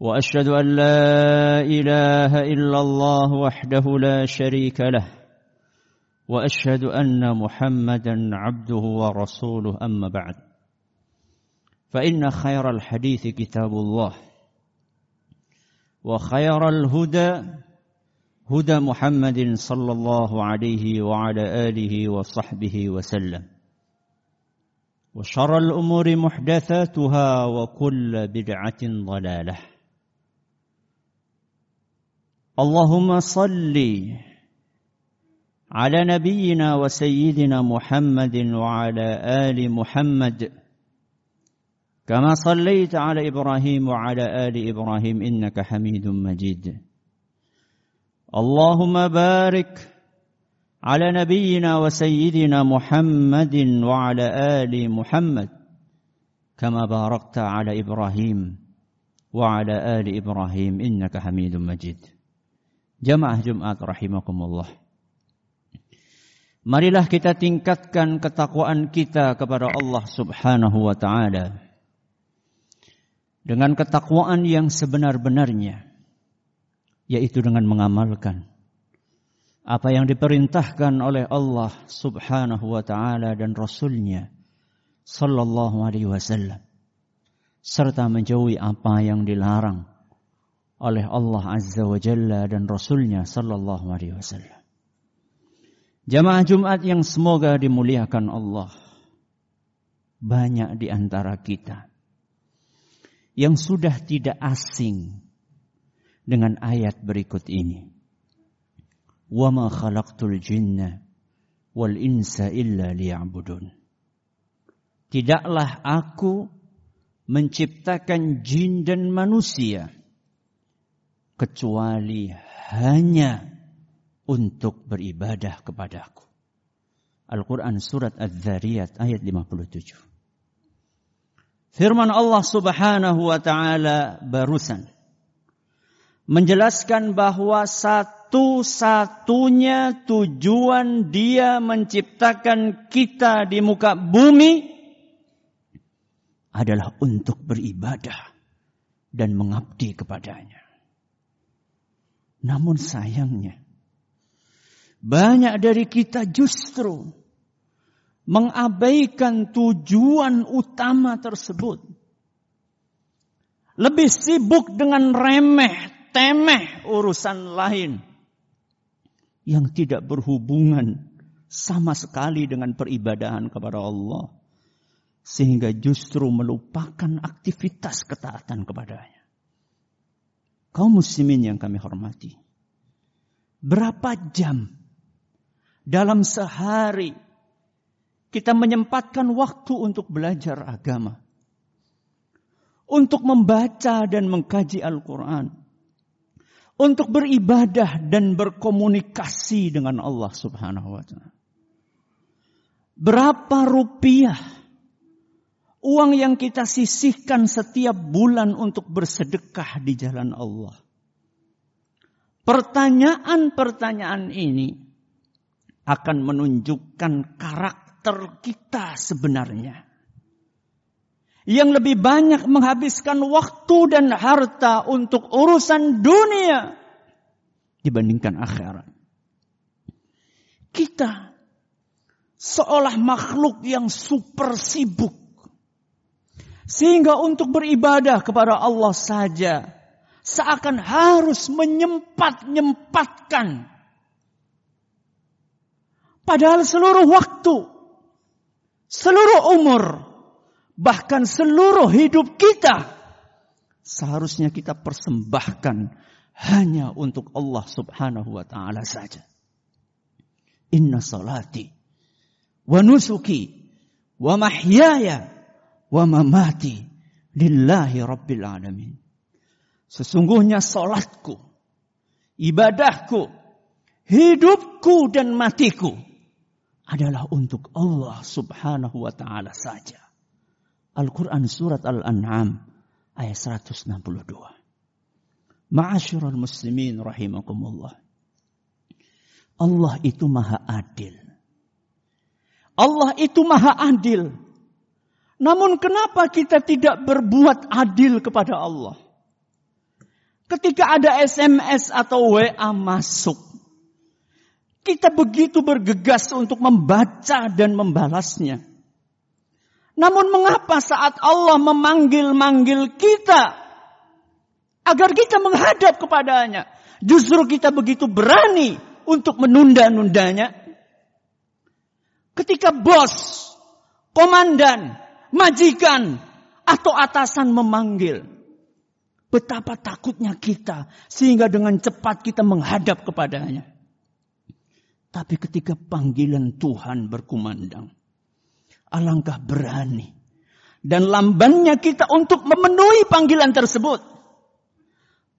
وأشهد أن لا إله إلا الله وحده لا شريك له وأشهد أن محمدا عبده ورسوله أما بعد. فإن خير الحديث كتاب الله وخير الهدى هدى محمد صلى الله عليه وعلى آله وصحبه وسلم. وشر الأمور محدثاتها وكل بدعة ضلالة. اللهم صل على نبينا وسيدنا محمد وعلى آل محمد. كما صليت على إبراهيم وعلى آل إبراهيم إنك حميد مجيد. اللهم بارك على نبينا وسيدنا محمد وعلى آل محمد. كما باركت على إبراهيم وعلى آل إبراهيم إنك حميد مجيد. Jamaah Jumat rahimakumullah. Marilah kita tingkatkan ketakwaan kita kepada Allah Subhanahu wa taala. Dengan ketakwaan yang sebenar-benarnya yaitu dengan mengamalkan apa yang diperintahkan oleh Allah Subhanahu wa taala dan rasulnya sallallahu alaihi wasallam serta menjauhi apa yang dilarang oleh Allah Azza wa Jalla dan Rasulnya Sallallahu Alaihi Wasallam. Jamaah Jumat yang semoga dimuliakan Allah. Banyak di antara kita yang sudah tidak asing dengan ayat berikut ini. Khalaqtul jinna wal insa illa liya'budun. Tidaklah aku menciptakan jin dan manusia kecuali hanya untuk beribadah kepadaku. Al-Quran Surat Az-Zariyat ayat 57. Firman Allah subhanahu wa ta'ala barusan. Menjelaskan bahwa satu-satunya tujuan dia menciptakan kita di muka bumi adalah untuk beribadah dan mengabdi kepadanya. Namun sayangnya, banyak dari kita justru mengabaikan tujuan utama tersebut. Lebih sibuk dengan remeh, temeh urusan lain yang tidak berhubungan sama sekali dengan peribadahan kepada Allah. Sehingga justru melupakan aktivitas ketaatan kepadanya kaum muslimin yang kami hormati. Berapa jam dalam sehari kita menyempatkan waktu untuk belajar agama? Untuk membaca dan mengkaji Al-Quran. Untuk beribadah dan berkomunikasi dengan Allah subhanahu wa ta'ala. Berapa rupiah uang yang kita sisihkan setiap bulan untuk bersedekah di jalan Allah. Pertanyaan-pertanyaan ini akan menunjukkan karakter kita sebenarnya. Yang lebih banyak menghabiskan waktu dan harta untuk urusan dunia dibandingkan akhirat. Kita seolah makhluk yang super sibuk sehingga untuk beribadah kepada Allah saja seakan harus menyempat-nyempatkan. Padahal seluruh waktu, seluruh umur, bahkan seluruh hidup kita seharusnya kita persembahkan hanya untuk Allah Subhanahu wa taala saja. Inna salati wa nusuki wa mahyaya wa mamati lillahi rabbil alamin. Sesungguhnya salatku, ibadahku, hidupku dan matiku adalah untuk Allah Subhanahu wa taala saja. Al-Quran Surat Al-An'am ayat 162. Ma'asyiral muslimin rahimakumullah. Allah itu maha adil. Allah itu maha adil. Namun kenapa kita tidak berbuat adil kepada Allah? Ketika ada SMS atau WA masuk, kita begitu bergegas untuk membaca dan membalasnya. Namun mengapa saat Allah memanggil-manggil kita agar kita menghadap kepadanya, justru kita begitu berani untuk menunda-nundanya? Ketika bos, komandan, majikan, atau atasan memanggil, betapa takutnya kita sehingga dengan cepat kita menghadap kepadanya. Tapi ketika panggilan Tuhan berkumandang, Alangkah berani dan lambannya kita untuk memenuhi panggilan tersebut.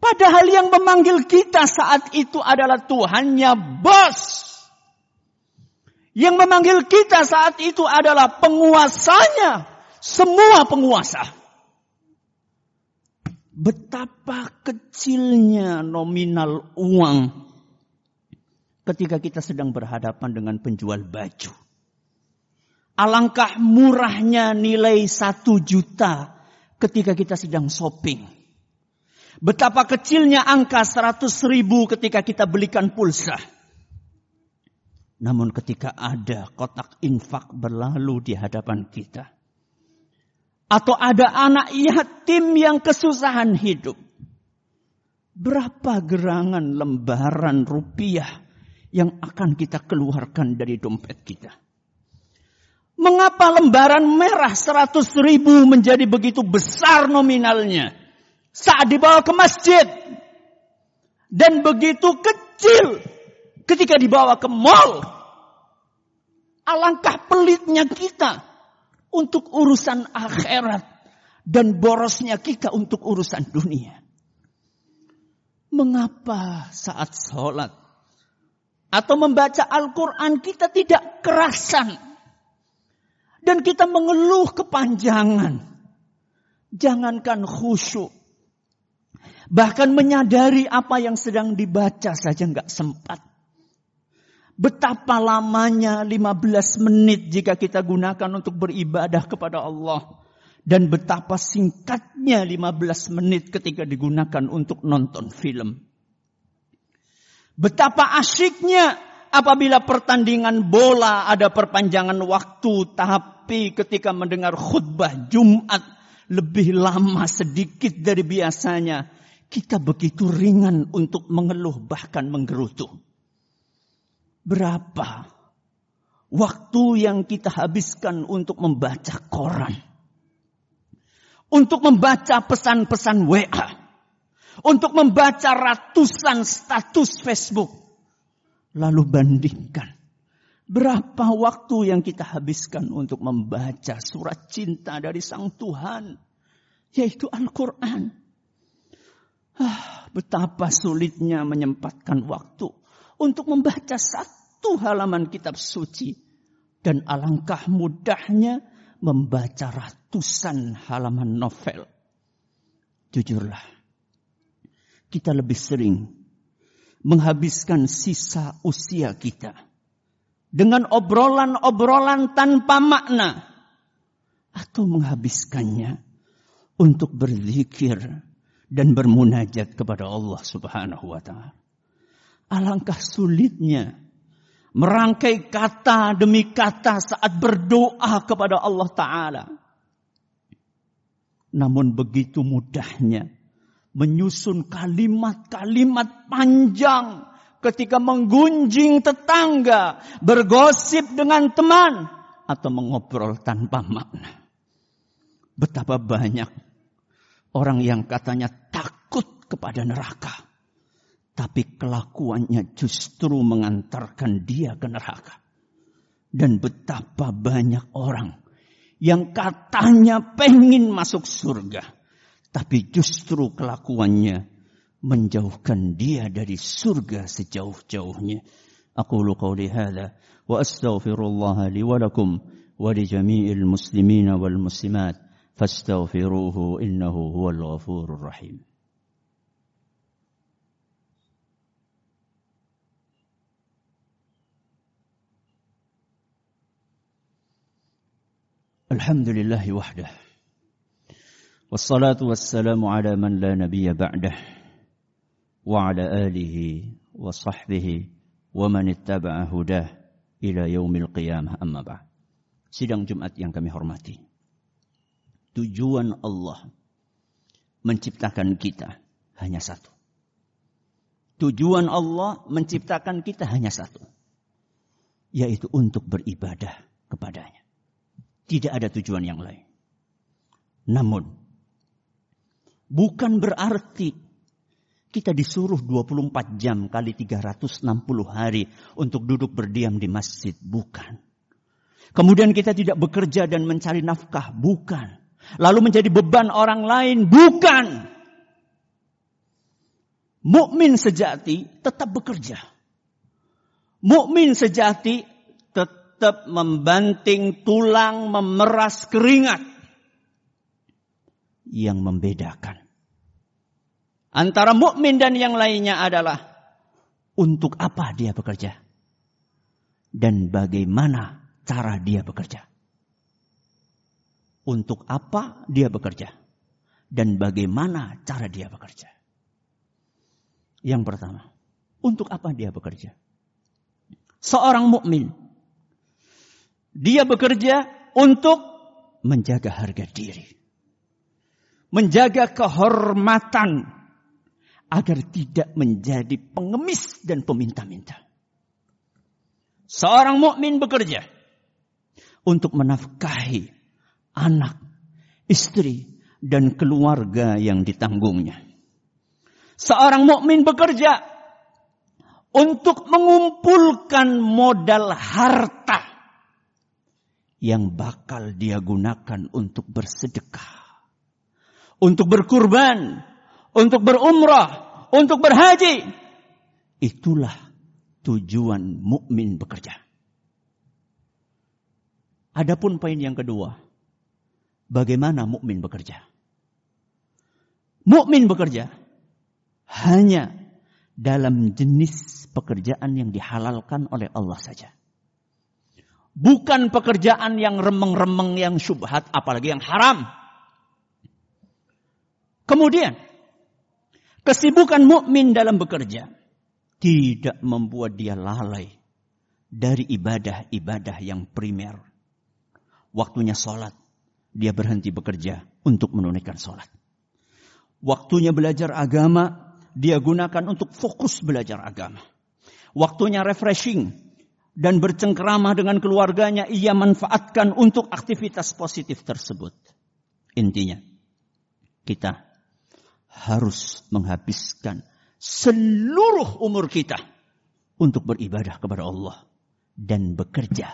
Padahal yang memanggil kita saat itu adalah Tuhannya bos. Yang memanggil kita saat itu adalah penguasanya. Semua penguasa. Betapa kecilnya nominal uang ketika kita sedang berhadapan dengan penjual baju. Alangkah murahnya nilai satu juta ketika kita sedang shopping. Betapa kecilnya angka seratus ribu ketika kita belikan pulsa. Namun ketika ada kotak infak berlalu di hadapan kita. Atau ada anak yatim yang kesusahan hidup. Berapa gerangan lembaran rupiah yang akan kita keluarkan dari dompet kita? Mengapa lembaran merah seratus ribu menjadi begitu besar nominalnya? Saat dibawa ke masjid. Dan begitu kecil ketika dibawa ke mall. Alangkah pelitnya kita untuk urusan akhirat. Dan borosnya kita untuk urusan dunia. Mengapa saat sholat atau membaca Al-Quran kita tidak kerasan dan kita mengeluh kepanjangan. Jangankan khusyuk. Bahkan menyadari apa yang sedang dibaca saja nggak sempat. Betapa lamanya 15 menit jika kita gunakan untuk beribadah kepada Allah. Dan betapa singkatnya 15 menit ketika digunakan untuk nonton film. Betapa asyiknya apabila pertandingan bola ada perpanjangan waktu, tapi ketika mendengar khutbah Jumat lebih lama sedikit dari biasanya, kita begitu ringan untuk mengeluh bahkan menggerutu. Berapa waktu yang kita habiskan untuk membaca koran? Untuk membaca pesan-pesan WA. Untuk membaca ratusan status Facebook Lalu bandingkan. Berapa waktu yang kita habiskan untuk membaca surat cinta dari Sang Tuhan. Yaitu Al-Quran. Ah, betapa sulitnya menyempatkan waktu untuk membaca satu halaman kitab suci. Dan alangkah mudahnya membaca ratusan halaman novel. Jujurlah, kita lebih sering menghabiskan sisa usia kita dengan obrolan-obrolan tanpa makna atau menghabiskannya untuk berzikir dan bermunajat kepada Allah Subhanahu wa taala. Alangkah sulitnya merangkai kata demi kata saat berdoa kepada Allah taala. Namun begitu mudahnya menyusun kalimat-kalimat panjang ketika menggunjing tetangga, bergosip dengan teman, atau mengobrol tanpa makna. Betapa banyak orang yang katanya takut kepada neraka, tapi kelakuannya justru mengantarkan dia ke neraka. Dan betapa banyak orang yang katanya pengen masuk surga, tapi justru kelakuannya menjauhkan dia dari surga sejauh-jauhnya. Aqulu qawli hadha wa astaghfirullah li wa wa li jami'il muslimina wal muslimat fastaghfiruhu innahu huwal ghafurur rahim. الحمد لله وحده والصلاة والسلام على من لا نبي بعده وعلى آله وصحبه ومن اتبع هداه إلى يوم القيامة أما بعد Sidang Jumat yang kami hormati. Tujuan Allah menciptakan kita hanya satu. Tujuan Allah menciptakan kita hanya satu. Yaitu untuk beribadah kepadanya. Tidak ada tujuan yang lain. Namun, bukan berarti kita disuruh 24 jam kali 360 hari untuk duduk berdiam di masjid. Bukan. Kemudian kita tidak bekerja dan mencari nafkah. Bukan. Lalu menjadi beban orang lain. Bukan. Mukmin sejati tetap bekerja. Mukmin sejati tetap membanting tulang, memeras keringat. Yang membedakan antara mukmin dan yang lainnya adalah untuk apa dia bekerja dan bagaimana cara dia bekerja. Untuk apa dia bekerja dan bagaimana cara dia bekerja. Yang pertama, untuk apa dia bekerja? Seorang mukmin dia bekerja untuk menjaga harga diri. Menjaga kehormatan agar tidak menjadi pengemis dan peminta-minta. Seorang mukmin bekerja untuk menafkahi anak, istri, dan keluarga yang ditanggungnya. Seorang mukmin bekerja untuk mengumpulkan modal harta yang bakal dia gunakan untuk bersedekah, untuk berkurban, untuk berumrah, untuk berhaji. Itulah tujuan mukmin bekerja. Adapun poin yang kedua, bagaimana mukmin bekerja? Mukmin bekerja hanya dalam jenis pekerjaan yang dihalalkan oleh Allah saja. Bukan pekerjaan yang remeng-remeng, yang syubhat, apalagi yang haram. Kemudian, kesibukan mukmin dalam bekerja tidak membuat dia lalai dari ibadah-ibadah yang primer. Waktunya sholat, dia berhenti bekerja untuk menunaikan sholat. Waktunya belajar agama, dia gunakan untuk fokus belajar agama. Waktunya refreshing, dan bercengkerama dengan keluarganya, ia manfaatkan untuk aktivitas positif tersebut. Intinya, kita harus menghabiskan seluruh umur kita untuk beribadah kepada Allah dan bekerja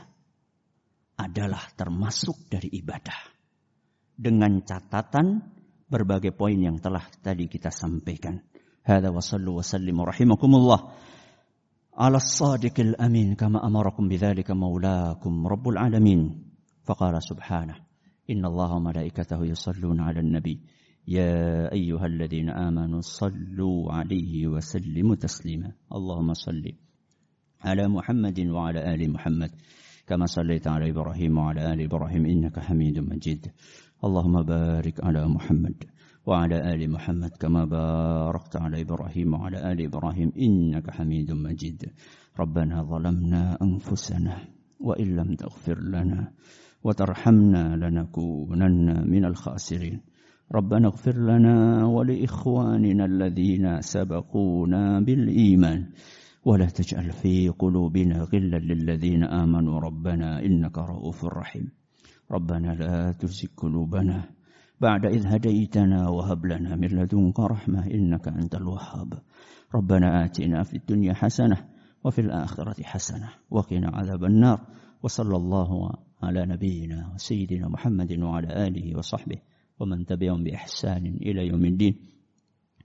adalah termasuk dari ibadah. Dengan catatan berbagai poin yang telah tadi kita sampaikan. Hada wa sallu wa sallimu rahimakumullah. على الصادق الأمين كما أمركم بذلك مولاكم رب العالمين. فقال سبحانه إن الله وملائكته يصلون على النبي. يا أيها الذين آمنوا صلوا عليه وسلموا تسليما. اللهم صل على محمد وعلى آل محمد كما صليت على إبراهيم وعلى آل إبراهيم إنك حميد مجيد. اللهم بارك على محمد. وعلى آل محمد كما باركت على إبراهيم وعلى آل إبراهيم إنك حميد مجيد. ربنا ظلمنا أنفسنا وإن لم تغفر لنا وترحمنا لنكونن من الخاسرين. ربنا اغفر لنا ولإخواننا الذين سبقونا بالإيمان. ولا تجعل في قلوبنا غلا للذين آمنوا. ربنا إنك رؤوف رحيم. ربنا لا تزغ قلوبنا بعد إذ هديتنا وهب لنا من لدنك رحمة إنك أنت الوهاب ربنا آتنا في الدنيا حسنة وفي الآخرة حسنة وقنا عذاب النار وصلى الله على نبينا وسيدنا محمد وعلى آله وصحبه ومن تبعهم بإحسان إلى يوم الدين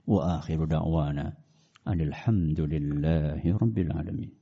Wa akhiru da'wana. Alhamdulillahi Rabbil Alamin.